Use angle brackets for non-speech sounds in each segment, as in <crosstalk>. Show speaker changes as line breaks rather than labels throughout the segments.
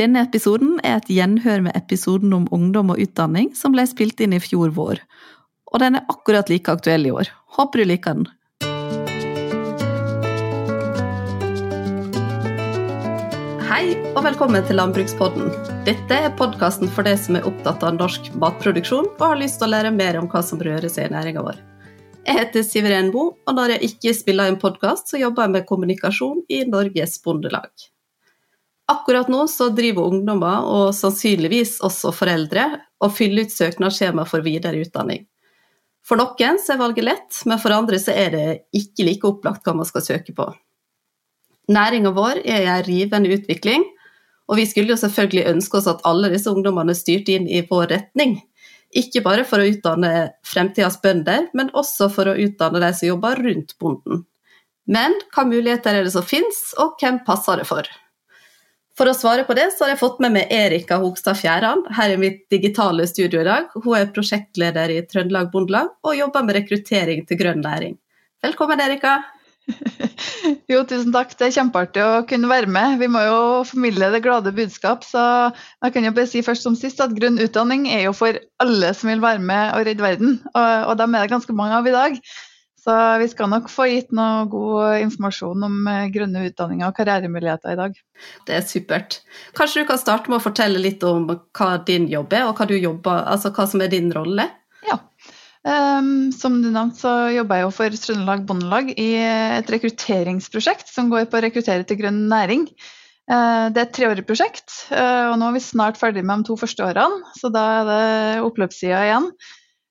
Denne episoden er et gjenhør med episoden om ungdom og utdanning som ble spilt inn i fjor vår. Og den er akkurat like aktuell i år. Håper du liker den. Hei og velkommen til Landbrukspodden. Dette er podkasten for deg som er opptatt av norsk matproduksjon og har lyst til å lære mer om hva som rører seg i næringa vår. Jeg heter Siveren Boe, og når jeg ikke spiller en podkast, så jobber jeg med kommunikasjon i Norges Bondelag. Akkurat nå så driver ungdommer, og sannsynligvis også foreldre, og fyller ut søknadsskjema for videre utdanning. For noen så er valget lett, men for andre så er det ikke like opplagt hva man skal søke på. Næringa vår er i en rivende utvikling, og vi skulle jo selvfølgelig ønske oss at alle disse ungdommene styrte inn i vår retning. Ikke bare for å utdanne fremtidas bønder, men også for å utdanne de som jobber rundt bonden. Men hva muligheter er det som finnes, og hvem passer det for? For å svare på det, så har jeg fått med meg Erika Hogstad Fjæran her i mitt digitale studio i dag. Hun er prosjektleder i Trøndelag Bondelag og jobber med rekruttering til grønn næring. Velkommen, Erika. <laughs>
Jo, tusen takk. Det er kjempeartig å kunne være med. Vi må jo formidle det glade budskap. Så jeg kan jo bare si først som sist at grønn utdanning er jo for alle som vil være med og redde verden. Og, og dem er det ganske mange av i dag. Så vi skal nok få gitt noe god informasjon om eh, grønne utdanninger og karrieremuligheter i dag.
Det er supert. Kanskje du kan starte med å fortelle litt om hva din jobb er, og hva, jobber, altså hva som er din rolle?
Ja. Um, som du nevnte, så jobber jeg jo for Trøndelag Bondelag i et rekrutteringsprosjekt som går på å rekruttere til grønn næring. Uh, det er et treårig prosjekt, uh, og nå er vi snart ferdig med de to første årene, så da er det oppløpssida igjen.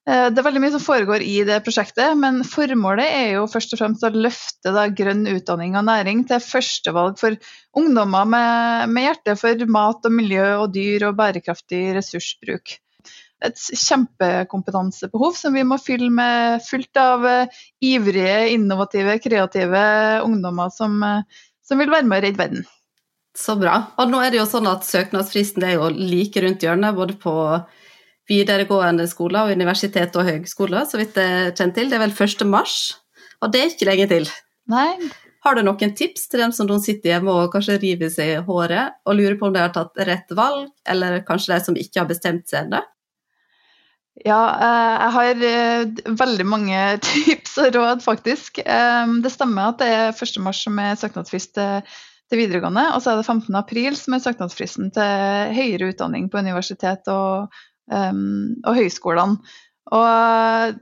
Eh, det er veldig mye som foregår i det prosjektet, men formålet er jo først og fremst å løfte da, grønn utdanning og næring til førstevalg for ungdommer med, med, hjerte for mat og miljø og dyr og bærekraftig ressursbruk. Et kjempekompetansebehov som vi må fylle med fullt av uh, ivrige, innovative, kreative ungdommer som, uh, som vil være med å redde verden.
Så bra. Og nå er det jo sånn at søknadsfristen er jo like rundt hjørnet, både på videregående skoler og universitet og høgskoler, så vidt jeg kjenner til. Det er vel 1. mars, og det er ikke lenge til.
Nei.
Har du noen tips til dem som nå sitter hjemme og kanskje river seg i håret og lurer på om de har tatt rett valg, eller kanskje de som ikke har bestemt seg ennå?
Ja, eh, jeg har eh, veldig mange <laughs> tips og råd, faktisk. Eh, det stemmer at det er 1. mars som er søknadsfrist til videregående, og så er det 15. april som er søknadsfristen til høyere utdanning på universitet og og høyskolene. Og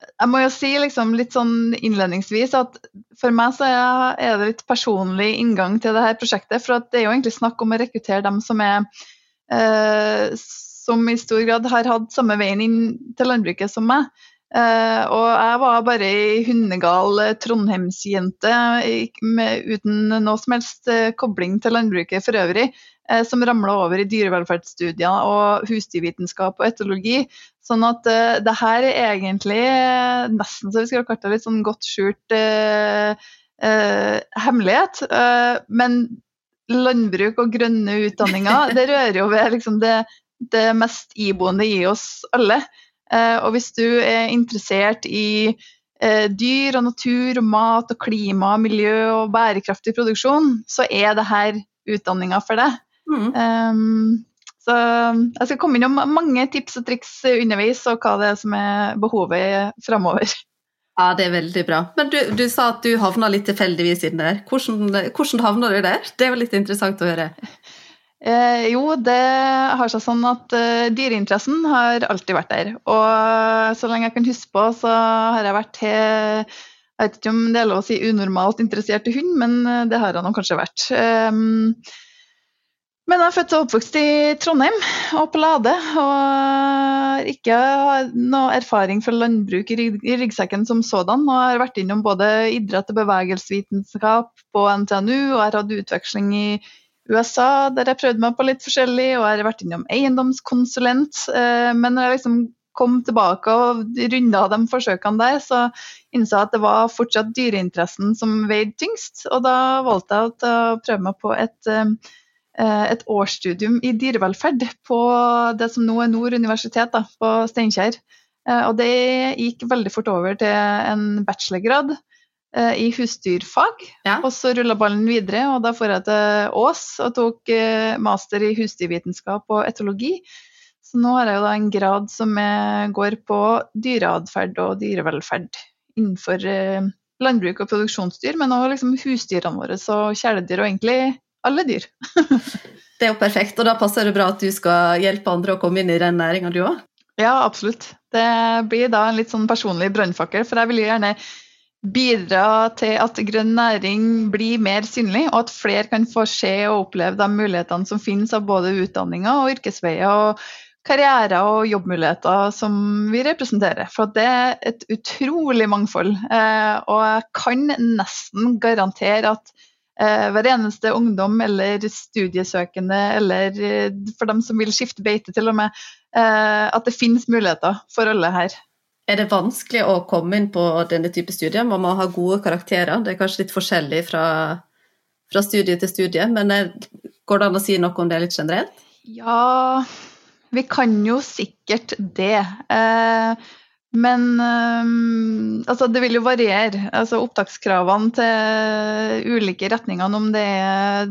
jeg må jo si liksom litt sånn innledningsvis at for meg så er det litt personlig inngang til det her prosjektet. For det er jo egentlig snakk om å rekruttere dem som er eh, som i stor grad har hatt samme veien inn til landbruket som meg. Uh, og jeg var bare ei hundegal trondheimsjente uten noe som helst uh, kobling til landbruket for øvrig. uh, som ramla over i dyrevelferdsstudier og husdyrvitenskap og etologi. Sånn at det her er egentlig nesten så vi skulle kalt det litt sånn godt skjult hemmelighet. men landbruk og grønne utdanninger, det rører jo ved liksom, det, det, mest iboende i oss alle. Og hvis du er interessert i dyr og natur og mat og klima og miljø og bærekraftig produksjon, så er det her utdanninga for deg. Mm. Um, så jeg skal komme innom mange tips og triks underveis, og hva det er som er behovet framover.
Ja, det er veldig bra. Men du, du sa at du havna litt tilfeldigvis inn der. Hvordan, hvordan havna du der? Det var litt interessant å høre.
Eh, jo, det har seg sånn at eh, dyreinteressen har alltid vært der. Og så lenge jeg kan huske på, så har jeg vært Jeg vet ikke om det er lov å si unormalt interessert i hund, men eh, det har jeg nå kanskje vært. Um, men jeg er født og oppvokst i Trondheim og på Lade. Og har ikke noe erfaring fra landbruk i ryggsekken som sådan. Og har vært innom både idrett og bevegelsesvitenskap på NTNU, og har hatt utveksling i USA der jeg prøvde meg på litt forskjellig, og jeg har vært innom eiendomskonsulent. Eh, men når jeg liksom kom tilbake og runda de forsøkene der, så innså jeg at det var fortsatt dyreinteressen som veide tyngst. Og da valgte jeg å prøve meg på et eh, Eh, et årsstudium i dyrevelferd på det som nå er Nord universitet, da, på Steinkjer. Eh, og det gikk veldig fort over til en bachelorgrad. Eh, i husdyrfag.
Ja.
Og så rulla ballen videre, og da får jeg til Ås og tok eh, master i husdyrvitenskap og etologi. Så nå har jeg jo da en grad som går på dyreatferd og dyrevelferd innenfor eh, landbruk og produksjonsdyr, men òg liksom husdyrene våre, så kjæledyr og egentlig alle dyr. <laughs>
Det er jo perfekt, og da passer det bra at du skal hjelpe andre å komme inn i den næringa, du òg.
Ja, absolutt. Det blir da en litt sånn personlig brannfakkel, for jeg vil jo gjerne bidra til at grønn næring blir mer synlig, og at flere kan få se og oppleve de mulighetene som finnes av både utdanninger og yrkesveier og karrierer og jobbmuligheter som vi representerer. For det er et utrolig mangfold. Eh, og jeg kan nesten garantere at eh, hver eneste ungdom eller studiesøkende, eller eh, for dem som vil skifte beite til og med, at det finnes muligheter for alle her.
Er det vanskelig å komme inn på denne type studier? Man må ha gode karakterer. Det er kanskje litt forskjellig fra, fra studie til studie, men går det an å si noe om det litt generelt?
Ja, vi kan jo sikkert det. Eh, men eh, altså, det vil jo variere. Altså, opptakskravene til ulike retninger, om det er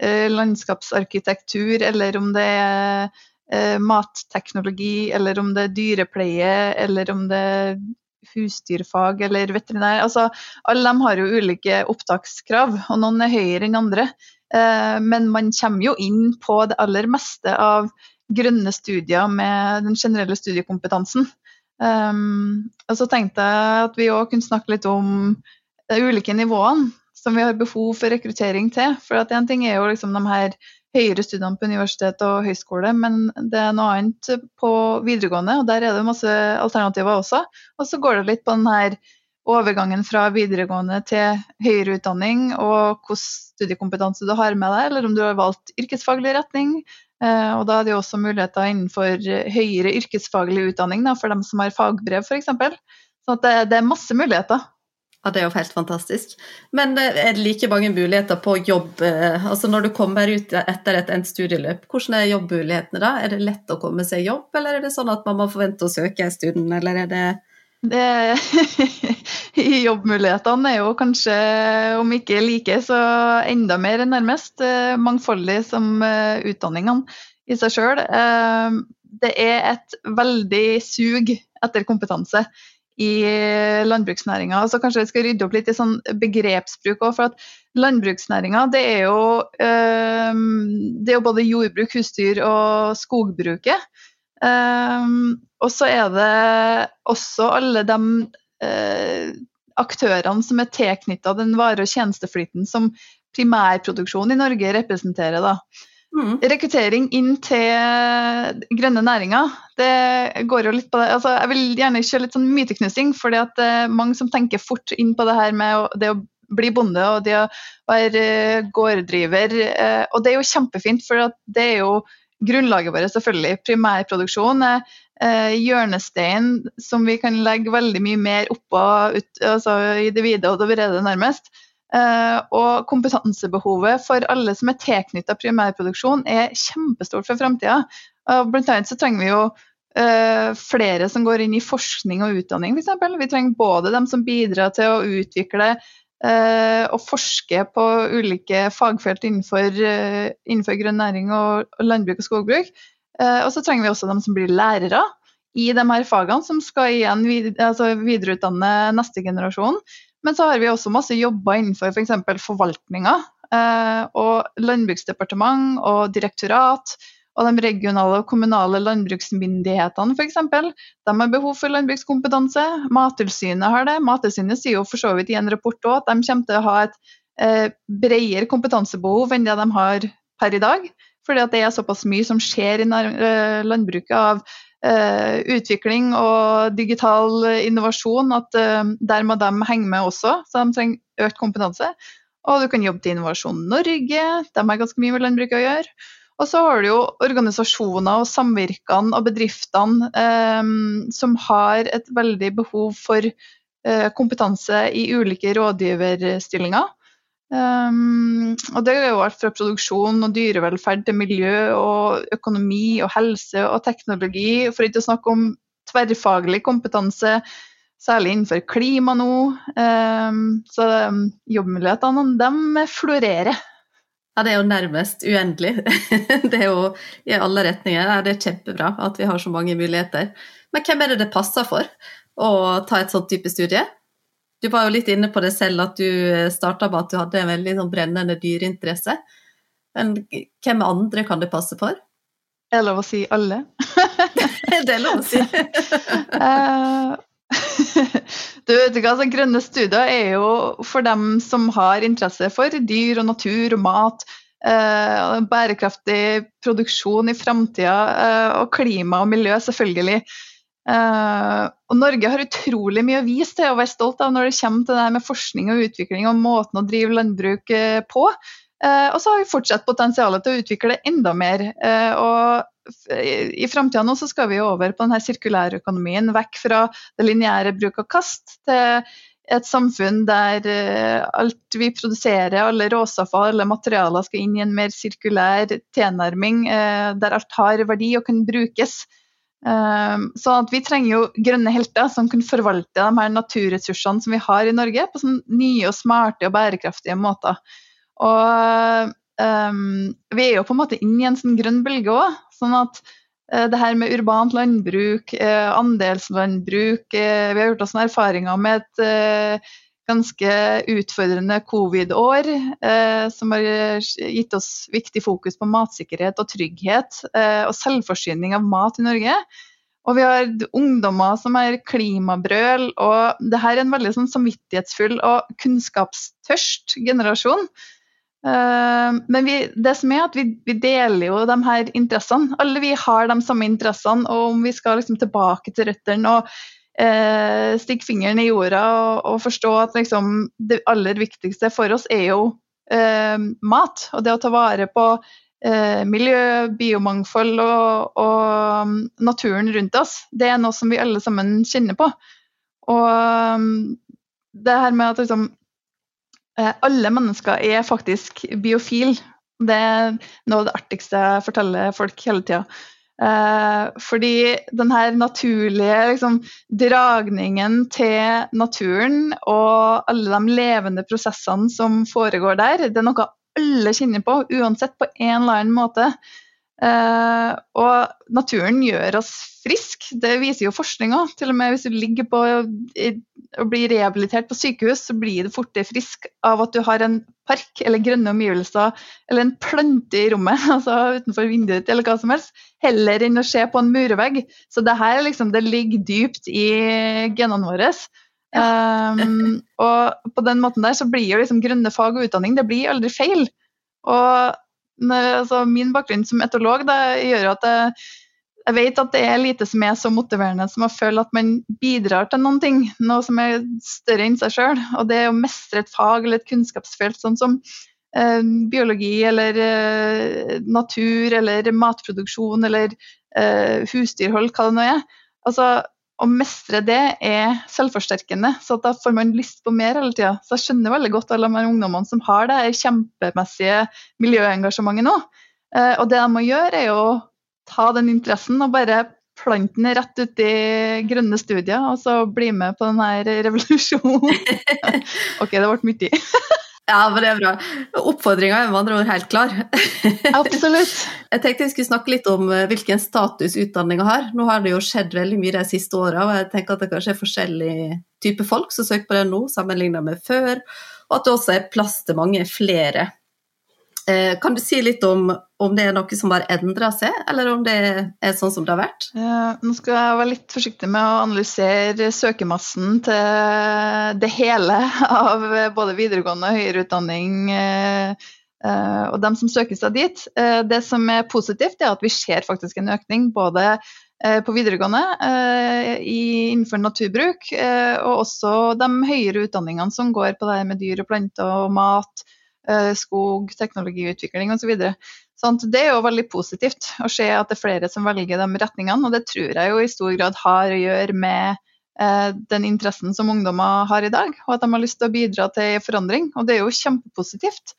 eh, landskapsarkitektur, eller om det er matteknologi, eller om det er dyrepleie, eller om det er husdyrfag eller veterinær. Altså, alle de har jo ulike opptakskrav, og noen er høyere enn andre. Men man kommer jo inn på det aller meste av grønne studier med den generelle studiekompetansen. Um, og så tenkte jeg at vi òg kunne snakke litt om de ulike nivåene som vi har behov for rekruttering til. For at en ting er jo liksom de her høyere studiene på universitet og høyskole, men det er noe annet på videregående, og der er det masse alternativer også. Og så går det litt på den her overgangen fra videregående til høyere utdanning, og hvilken studiekompetanse du har med deg, eller om du har valgt yrkesfaglig retning, Eh, og da er det også muligheter innenfor høyere yrkesfaglig utdanning da, for dem som har fagbrev f.eks. Så det, det, er masse muligheter.
Ja, Det er jo helt fantastisk. Men eh, er det like mange muligheter på jobb? Eh, altså Når du kommer ut etter et endt studieløp, hvordan er jobbmulighetene da? Er det lett å komme seg jobb, eller er det sånn at man må forvente å søke en stund, eller er det
det, <laughs> jobbmulighetene er jo kanskje, om ikke like, så enda mer nærmest eh, mangfoldig som utdanningene i seg sjøl. Det er et veldig sug etter kompetanse i landbruksnæringa. Altså kanskje vi skal rydde opp litt i sånn begrepsbruk òg. For at landbruksnæringa det jo, det er jo både jordbruk, husdyr og skogbruket. Um, og så er det også alle de uh, aktørene som er tilknytta den vare- og tjenesteflyten som primærproduksjonen i Norge representerer. da. Mm. Rekruttering inn til grønne næringer, det går jo litt på det. Altså, jeg vil gjerne kjøre litt sånn myteknusing, for det er mange som tenker fort inn på det her med det å bli bonde og det å være gårddriver. Eh, og det er jo kjempefint, for det er jo grunnlaget vårt, selvfølgelig. Primærproduksjon er eh, hjørnesteinen som vi kan legge veldig mye mer oppå ut, altså i det vide og det brede, nærmest. Eh, og kompetansebehovet for alle som er tilknytta primærproduksjon, er kjempestort for framtida. Blant annet så trenger vi jo eh, flere som går inn i forskning og utdanning, f.eks. Vi trenger både dem som bidrar til å utvikle Eh, og forske på ulike fagfelt innenfor, eh, innenfor grønn næring og, landbruk og skogbruk. Eh, og så trenger vi også dem som blir lærere i de her fagene, som skal igjen altså videreutdanne neste generasjon. Men så har vi også masse jobber innenfor f.eks. For forvaltninga. Og Landbruksdepartement og direktorat og de regionale og kommunale landbruksmyndighetene f.eks. De har behov for landbrukskompetanse. Mattilsynet har det. Mattilsynet sier jo for så vidt i en rapport òg at de kommer til å ha et eh, bredere kompetansebehov enn det de har per i dag. Fordi det er såpass mye som skjer i eh, landbruket av eh, utvikling og digital innovasjon at eh, der må de henge med også. Så de trenger økt kompetanse. Og du kan jobbe til Innovasjon Norge, de har ganske mye med landbruket å gjøre. Og så har du jo organisasjoner og samvirkene og bedriftene eh, som har et veldig behov for eh, kompetanse i ulike rådgiverstillinger. Um, og det er jo alt fra produksjon og dyrevelferd til miljø og økonomi og helse og teknologi, for ikke å snakke om tverrfaglig kompetanse særlig innenfor klima nå. Så jobbmulighetene, de florerer.
Ja, det er jo nærmest uendelig. <laughs> Det er jo i alle retninger. Det er kjempebra at vi har så mange muligheter. Men hvem er det det passer for å ta et sånt type studie? Du var jo litt inne på det selv, at du starta med at du hadde en veldig sånn brennende dyreinteresse. Men hvem andre kan det passe for?
Er det lov å si alle?
det er lov å si. <laughs> <laughs>
Eh, <laughs> du vet ikke, altså, Grønne studier er jo for dem som har interesse for dyr og natur og mat. Eh, bærekraftig produksjon i framtida eh, og klima og miljø, selvfølgelig. Eh, og Norge har utrolig mye å vise til og være stolt av når det kommer til det her med forskning og utvikling og måten å drive landbruk eh, på. Uh, og så har vi fortsatt potensialet til å utvikle enda mer. Og i framtida nå så skal vi over på denne sirkulærøkonomien, vekk fra det lineære bruk og kast til et samfunn der alt vi produserer, alle råstoffer, alle materialer skal inn i en mer sirkulær tilnærming, der alt har verdi og kan brukes. Så at vi trenger jo grønne helter som kan forvalte de her naturressursene som vi har i Norge, på sånn nye og smarte og bærekraftige måter. Og um, vi er jo på en måte inne i en sånn grønn bølge òg. Sånn at uh, det her med urbant landbruk, uh, andelslandbruk uh, Vi har gjort oss noen erfaringer med et ganske utfordrende covid-år, som har gitt oss viktig fokus på matsikkerhet og trygghet og selvforsyning av mat i Norge. Og vi har ungdommer som er klimabrøl, og det her er en veldig sånn samvittighetsfull og kunnskapstørst generasjon. Uh, men vi, det som er at vi, vi, deler jo de her interessene. Alle vi har de samme interessene. Og om vi skal liksom tilbake til røttene og uh, stikke fingeren i jorda og, og forstå at liksom, det aller viktigste for oss er jo eh, mat. Og det å ta vare på miljø, biomangfold og, og um, naturen rundt oss, det er noe som vi alle sammen kjenner på. Og um, det her med at liksom Eh, alle mennesker er faktisk biofil. Det er noe av det artigste jeg forteller folk hele tida. Eh, fordi den her naturlige liksom, dragningen til naturen og alle de levende prosessene som foregår der, det er noe alle kjenner på, uansett på en eller annen måte. Uh, og naturen gjør oss friske, det viser jo forskninga. Til og med hvis du ligger på og blir rehabilitert på sykehus, så blir du fortere frisk av at du har en park eller grønne omgivelser eller en plante i rommet, <laughs> altså utenfor vinduet ditt eller hva som helst, heller enn å se på en murvegg. Så det her liksom, det ligger dypt i genene våre. Ja. Um, og på den måten der så blir jo liksom grønne fag og utdanning det blir aldri feil. Og altså, min bakgrunn som etolog da, gjør at jeg, jeg, vet at det er lite som er så motiverende som å føle at man bidrar til noen ting, noe som er større enn seg sjøl. Og det å mestre et fag eller et kunnskapsfelt sånn som eh, biologi eller eh, natur eller matproduksjon eller eh, husdyrhold, hva det nå er. Altså, å mestre det er selvforsterkende, så da får man lyst på mer hele tida. Så jeg skjønner veldig godt alle de ungdommene som har det kjempemessige miljøengasjementet nå. Eh, og det de må gjøre, er å ta den interessen og bare plante den rett ut i grønne studier, og så bli med på denne revolusjonen. <laughs> ok, det ble mye. <laughs>
Ja, men det er bra. Oppfordringa er med andre ord helt klar.
Absolutt. <laughs>
Jeg tenkte vi skulle snakke litt om eh, hvilken status utdanninga har. Nå har det jo skjedd veldig mye de siste åra, og jeg tenker at det kanskje er forskjellig type folk som søker på det nå, sammenlignet med før, og at det også er plass til mange flere Eh, kan du si litt om, om det er noe som har endra seg, eller om det er sånn som det har vært?
Ja, nå skal jeg være litt forsiktig med å analysere søkermassen til det hele av både videregående og høyere utdanning eh, og dem som søker seg dit. Det som er positivt, er at vi ser faktisk en økning både på videregående innenfor naturbruk, og også de høyere utdanningene som går på det med dyr og planter og mat Eh, skog, teknologiutvikling osv. Så sånn, det er jo veldig positivt å se at det er flere som velger de retningene. Og det tror jeg jo i stor grad har å gjøre med eh, den interessen som ungdommer har i dag, og at de har lyst til å bidra til forandring. Og det er jo kjempepositivt.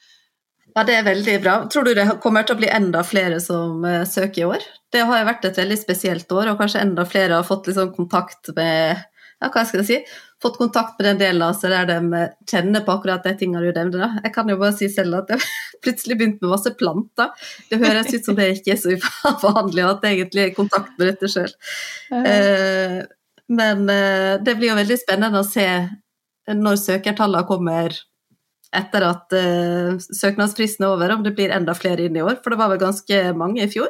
Ja, det er veldig bra. Tror du det kommer til å bli enda flere som eh, søker i år? Det har vært et veldig spesielt år, og kanskje enda flere har fått liksom kontakt med ja, hva skal jeg si, fått kontakt med den delen altså, der de kjenner på akkurat de tingene du nevnte. Da. Jeg kan jo bare si selv at jeg <laughs> plutselig begynte med masse planter. Det høres ut som det ikke er så uvanlig at jeg egentlig er i kontakt med dette sjøl. Eh, men eh, det blir jo veldig spennende å se når søkertallene kommer etter at uh, søknadsfristen er over, om det blir enda flere inn i år. For det var vel ganske mange i fjor?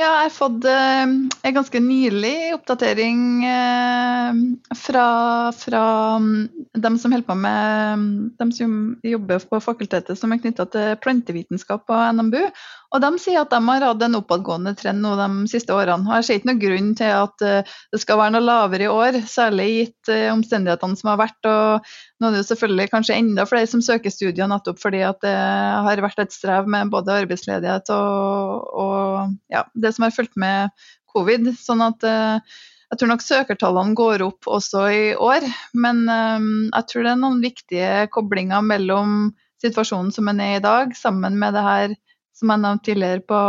Ja, jeg har fått uh, en ganske nylig oppdatering uh, fra, fra um, dem som holder på med dem som jobber på fakultetet som er knytta til plantevitenskap på NMBU. Og de sier at de har hatt en oppadgående trend nå de siste årene. Og jeg ser ikke noen grunn til at uh, det skal være noe lavere i år, særlig gitt omstendighetene som har vært. Og nå er det jo selvfølgelig kanskje enda flere som søker studier nettopp fordi at det har vært et strev med både arbeidsledighet og, og ja, det som har fulgt med covid. sånn at eh, jeg tror nok søkertallene går opp også i år. Men eh, jeg tror det er noen viktige koblinger mellom situasjonen som en er i dag, sammen med det her som jeg nevnte tidligere, på,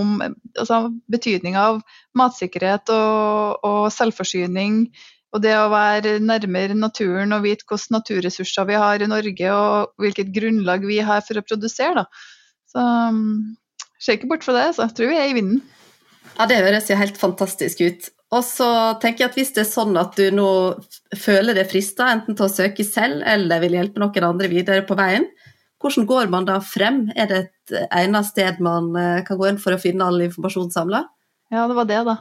om altså, betydninga av matsikkerhet og, og, selvforsyning. Og det å være nærmere naturen og vite hvilke naturressurser vi har i Norge og hvilket grunnlag vi har for å produsere. Da. Så ser ikke bort fra det, så jeg tror vi er i vinden.
Ja, det høres jo helt fantastisk ut. Og så tenker jeg at hvis det er sånn at du nå føler det frista, enten til å søke selv eller vil hjelpe noen andre videre på veien, hvordan går man da frem? Er det et egnet sted man eh, kan gå inn for å finne all informasjon samla?
Ja, det var det, da.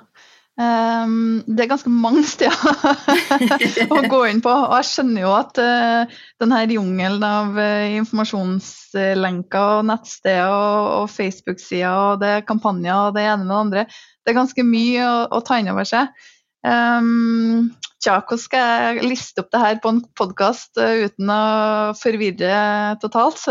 Um, det er ganske mange <laughs> steder å gå inn på. Og jeg skjønner jo at uh, denne jungelen av uh, informasjonslenker og nettsteder og, og Facebook-sider og det er kampanjer og det ene med det andre, det er ganske mye å, å ta inn over seg. Um, tja, hvordan skal jeg liste opp det her på en podkast uh, eh, uten å forvirre totalt?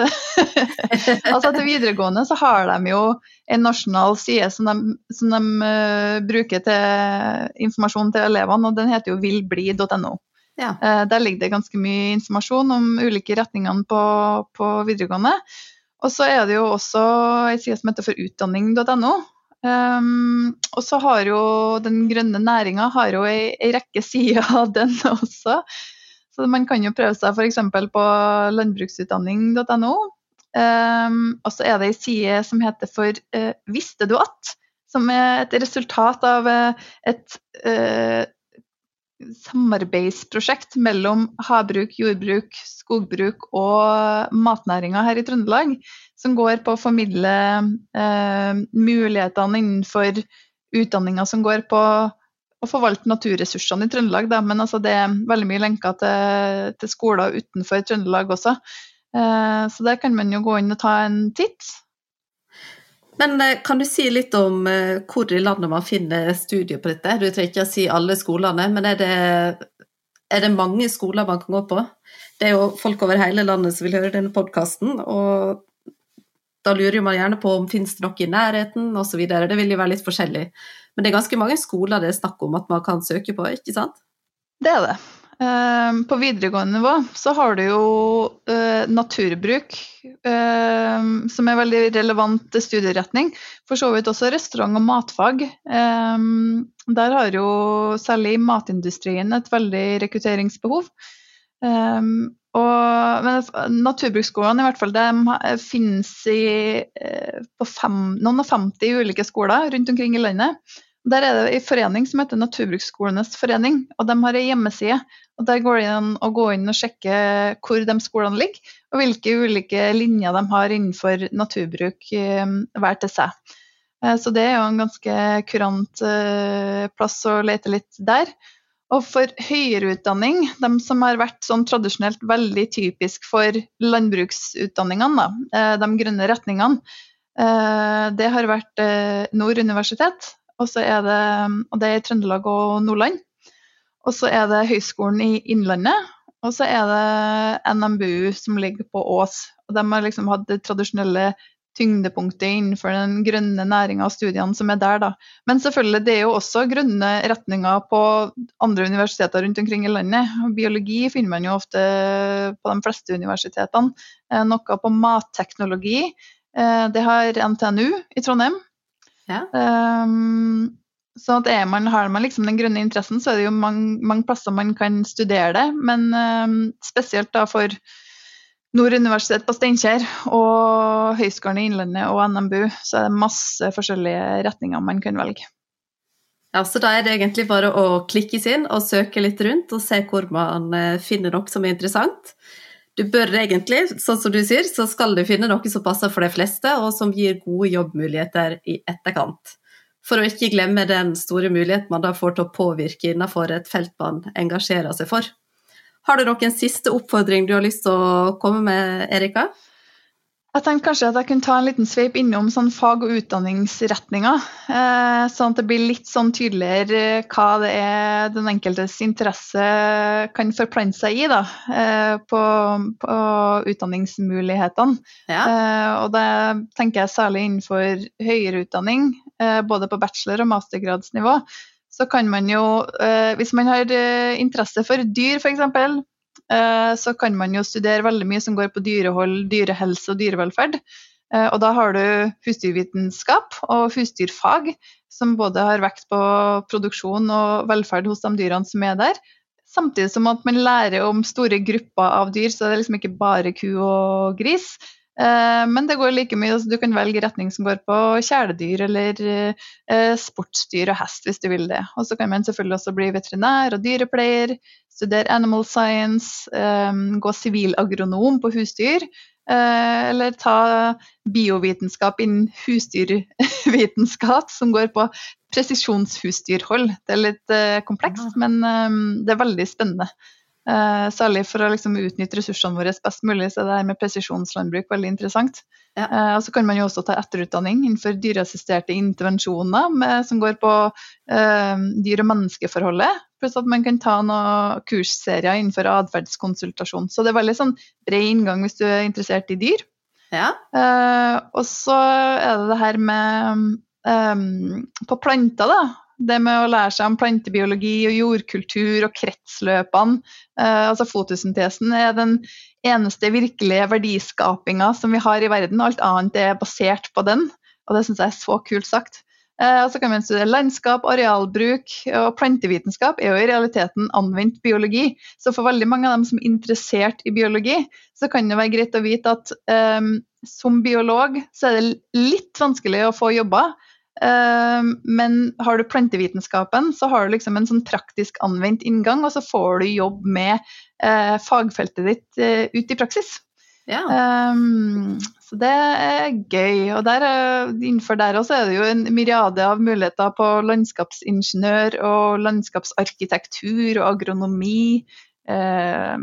<laughs> altså Til videregående så har de jo en nasjonal side som de, som de uh, bruker til informasjon til elevene, og den heter jo villbli.no. Ja. Uh, der ligger det ganske mye informasjon om ulike retningene på, på videregående. Og så er det jo også ei side som heter for utdanning.no. Um, og så har jo den grønne næringa har jo ei, rekke <laughs> sider av den også. Så man kan jo prøve seg f.eks. på landbruksutdanning.no. Um, og så er det ei side som heter for uh, Visste du at? Som er et resultat av uh, et uh, samarbeidsprosjekt mellom havbruk, jordbruk, skogbruk og matnæringa her i Trøndelag, som går på å formidle eh, mulighetene innenfor utdanninga som går på å forvalte naturressursene i Trøndelag. Da. Men altså, det er veldig mye lenker til, til skoler utenfor Trøndelag også. Eh, så der kan man jo gå inn og ta en titt.
Men eh, kan du si litt om eh, hvor i landet man finner studier på dette? Du trenger ikke å si alle skolene, men er det, er det, mange skoler man kan gå på? Det er jo folk over hele landet som vil høre denne podkasten, og da lurer man gjerne på om finnes det noe i nærheten osv. Det vil jo være litt forskjellig. Men det er ganske mange skoler det er snakk om at man kan søke på, ikke sant?
Det er det. Ehm, på videregående nivå så har du jo uh, naturbruk, uh, som er veldig relevant studieretning. For så vidt også restaurant- og matfag. Um, der har jo særlig matindustrien et veldig rekrutteringsbehov. Og, men naturbruksskolene i hvert fall, de finnes i, uh, på fem, noen og 50 ulike skoler rundt omkring i landet. Der er det en forening som heter Naturbruksskolenes forening, og de har en hjemmeside. og Der går det å gå inn og sjekke hvor de skolene ligger, og hvilke ulike linjer de har innenfor naturbruk eh, hver til seg. Eh, så det er jo en ganske kurant eh, plass å lete litt der. Og for høyere utdanning, de som har vært sånn tradisjonelt veldig typisk for landbruksutdanningene, de grønne retningene, det har vært Nord universitet, og det, og det er i Trøndelag og Nordland. Og så er det Høgskolen i Innlandet. Og så er det NMBU som ligger på Ås. Og de har liksom hatt det tradisjonelle tyngdepunktet innenfor den grønne næringa og studiene som er der. Da. Men selvfølgelig, det er jo også grønne retninger på andre universiteter rundt omkring i landet. Biologi finner man jo ofte på de fleste universitetene. Eh, noe på matteknologi. Eh, det har NTNU i Trondheim. Ja. Um, Så at man, har man liksom den grønne interessen, så er det jo mange, mange plasser man kan studere det. Men um, spesielt da for Nord universitet på Steinkjer og Høgskolen i Innlandet og NMBU, så er det masse forskjellige retninger man kan velge.
Ja, så Da er det egentlig bare å klikke inn og søke litt rundt og se hvor man eh, finner noe som er interessant. Du bør egentlig, sånn som du sier, så skal du finne noe som passer for de fleste, og som gir gode jobbmuligheter i etterkant. For å ikke glemme den store muligheten man da får til å påvirke innenfor et felt man engasjerer seg for. Har du noen siste oppfordring du har lyst til å komme med, Erika?
Jeg tenkte kanskje at jeg kunne ta en liten sveip innom sånn fag- og utdanningsretninger. Eh, sånn at det blir litt sånn tydeligere hva det er den enkeltes interesse kan forplante seg i da, eh, på, på, utdanningsmulighetene. Ja. Eh, og det tenker jeg særlig innenfor høyere utdanning, eh, både på bachelor- og mastergradsnivå så kan man jo, eh, hvis man har eh, interesse for dyr f.eks., eh, så kan man jo studere veldig mye som går på dyrehold, dyrehelse og dyrevelferd. Og da har du husdyrvitenskap og husdyrfag, som både har vekt på produksjon og velferd hos de dyrene som er der. Samtidig som at man lærer om store grupper av dyr, så det er liksom ikke bare ku og gris. Eh, men det går like mye, altså du kan velge retning som går på kjæledyr eller eh, sportsdyr og hest, hvis du vil det. Og så kan man selvfølgelig også bli veterinær og dyrepleier, studere animal science, gå gå sivilagronom på husdyr. Eller ta biovitenskap innen husdyrvitenskap, som går på presisjonshusdyrhold. Det er litt komplekst, men det er veldig spennende. Uh, særlig for å liksom, utnytte ressursene våre best mulig, så er det her med presisjonslandbruk veldig interessant. Ja. Uh, og så kan man jo også ta etterutdanning innenfor dyreassisterte intervensjoner med, som går på uh, dyr- og menneskeforholdet. Pluss at man kan ta noen kursserier innenfor atferdskonsultasjon. Så det er veldig sånn bred inngang hvis du er interessert i dyr. Ja. og så er det det her med um, På planter, da det med å lære seg om plantebiologi og jordkultur og kretsløpene. Eh, altså Fotosyntesen er den eneste virkelige verdiskapinga som vi har i verden. Alt annet er basert på den, og det syns jeg er så kult sagt. Eh, og så kan vi studere landskap, arealbruk og plantevitenskap er jo i realiteten anvendt biologi. Så for veldig mange av dem som er interessert i biologi, så kan det være greit å vite at um, som biolog så er det litt vanskelig å få jobber. Ehm, men har du plantevitenskapen, så har du liksom en sånn praktisk anvendt inngang, og så får du jobb med uh, fagfeltet ditt uh, ut i praksis. Ja. Um, så det er gøy. Og der, innenfor der også er det jo en myriade av muligheter på landskapsingeniør og landskapsarkitektur og agronomi. Eh,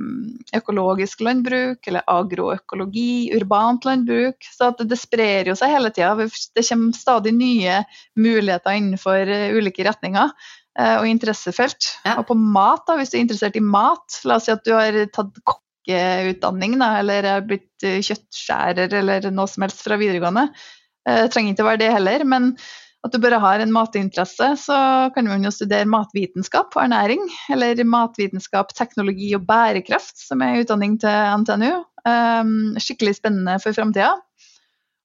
økologisk landbruk eller agroøkologi, urbant landbruk. Så det sprer jo seg hele tida. Det kommer stadig nye muligheter innenfor eh, ulike retninger eh, og interessefelt. Ja. Og på mat, da, hvis du er interessert i mat, la oss si at du har tatt kokkeutdanning da, eller er blitt kjøttskjærer eller noe som helst fra videregående. Det trenger ikke å være det heller, men at du bare har en matinteresse, så kan man jo studere matvitenskap og ernæring. Eller matvitenskap, teknologi og bærekraft, som er utdanning til NTNU. Um, skikkelig spennende for framtida.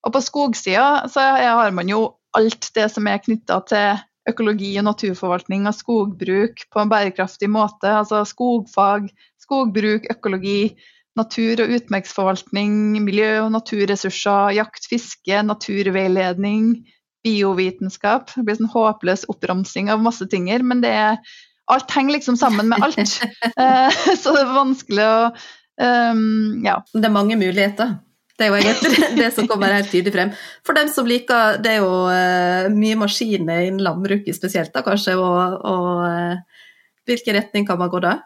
Og på skogsida så har man jo alt det som er knytta til økologi og naturforvaltning og skogbruk på en bærekraftig måte. Altså skogfag, skogbruk, økologi, natur- og utmarksforvaltning, miljø- og naturressurser, jakt, fiske, naturveiledning, biovitenskap. Det blir sånn håpløs oppramsing av masse tinger, men det er, alt henger liksom sammen med alt. <laughs> Eh, så det er vanskelig å um, Ja.
Det er mange muligheter. Det er jo egentlig det som kommer helt tydelig frem. For dem som liker Det er jo uh, mye maskiner innen landbruket spesielt, da kanskje. Og, og uh, hvilken retning kan man gå da?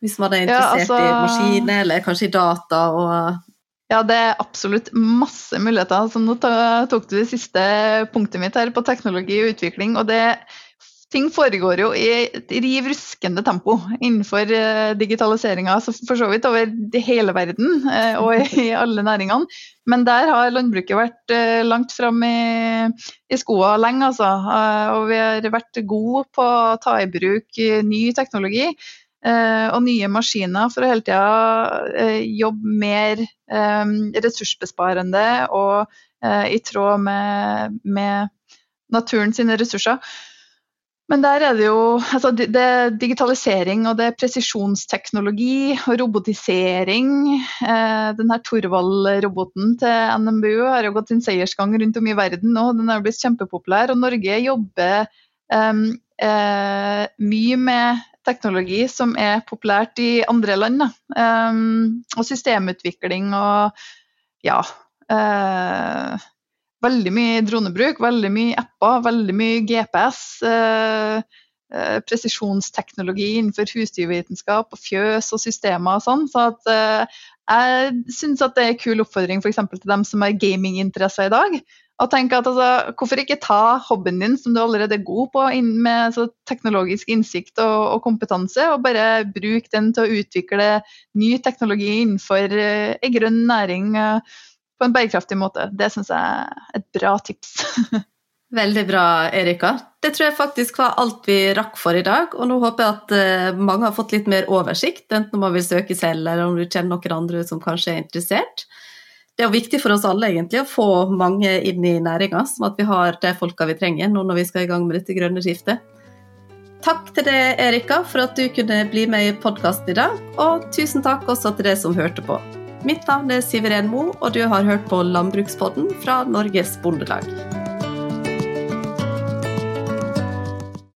Hvis man er interessert ja, altså, i maskiner, eller kanskje i data og
ja, det er absolutt masse muligheter. Så nå tok du det siste punktet mitt her på teknologi og utvikling. og det Ting foregår jo i et riv ruskende tempo innenfor uh, digitaliseringa, for så vidt over hele verden uh, og i alle næringene. Men der har landbruket vært uh, langt fram i, i skoa lenge, altså. og vi har vært gode på å ta i bruk ny teknologi. Eh, og nye maskiner for å hele tida eh, jobbe mer eh, ressursbesparende og i tråd med, med naturen sine ressurser. Men der er det jo altså det er digitalisering og det er presisjonsteknologi og robotisering. Eh, den her Torvald-roboten til NMBU har jo gått sin seiersgang rundt om i verden nå. Den har blitt kjempepopulær. Og Norge jobber eh, mye med teknologi som er populært i andre land. Um, og systemutvikling og ja. Uh, veldig mye dronebruk, veldig mye apper, veldig mye GPS. Uh, uh, presisjonsteknologi innenfor husdyrvitenskap og fjøs og systemer og sånn. Så at, eh, jeg syns at det er en kul oppfordring f.eks. til dem som har gaminginteresser i dag. Og tenke at altså, Hvorfor ikke ta hobbyen din som du allerede er god på, med så teknologisk innsikt og, og, kompetanse, og bare bruke den til å utvikle ny teknologi innenfor uh, en grønn næring. Uh, på en bærekraftig måte. Det syns jeg er et bra tips. <laughs>
Veldig bra, Erika. Det tror jeg faktisk var alt vi rakk for i dag. Og nå håper jeg at eh, mange har fått litt mer oversikt, enten om man vil søke selv eller om du kjenner noen andre som kanskje er interessert. Det er jo viktig for oss alle egentlig å få mange inn i næringa, sånn at vi har de folka vi trenger nå når vi skal i gang med dette grønne skiftet. Takk til deg, Erika, for at du kunne bli med i podkasten i dag, og tusen takk også til deg som hørte på. Mitt navn er Siveren Mo, og du har hørt på Landbrukspodden fra Norges Bondelag.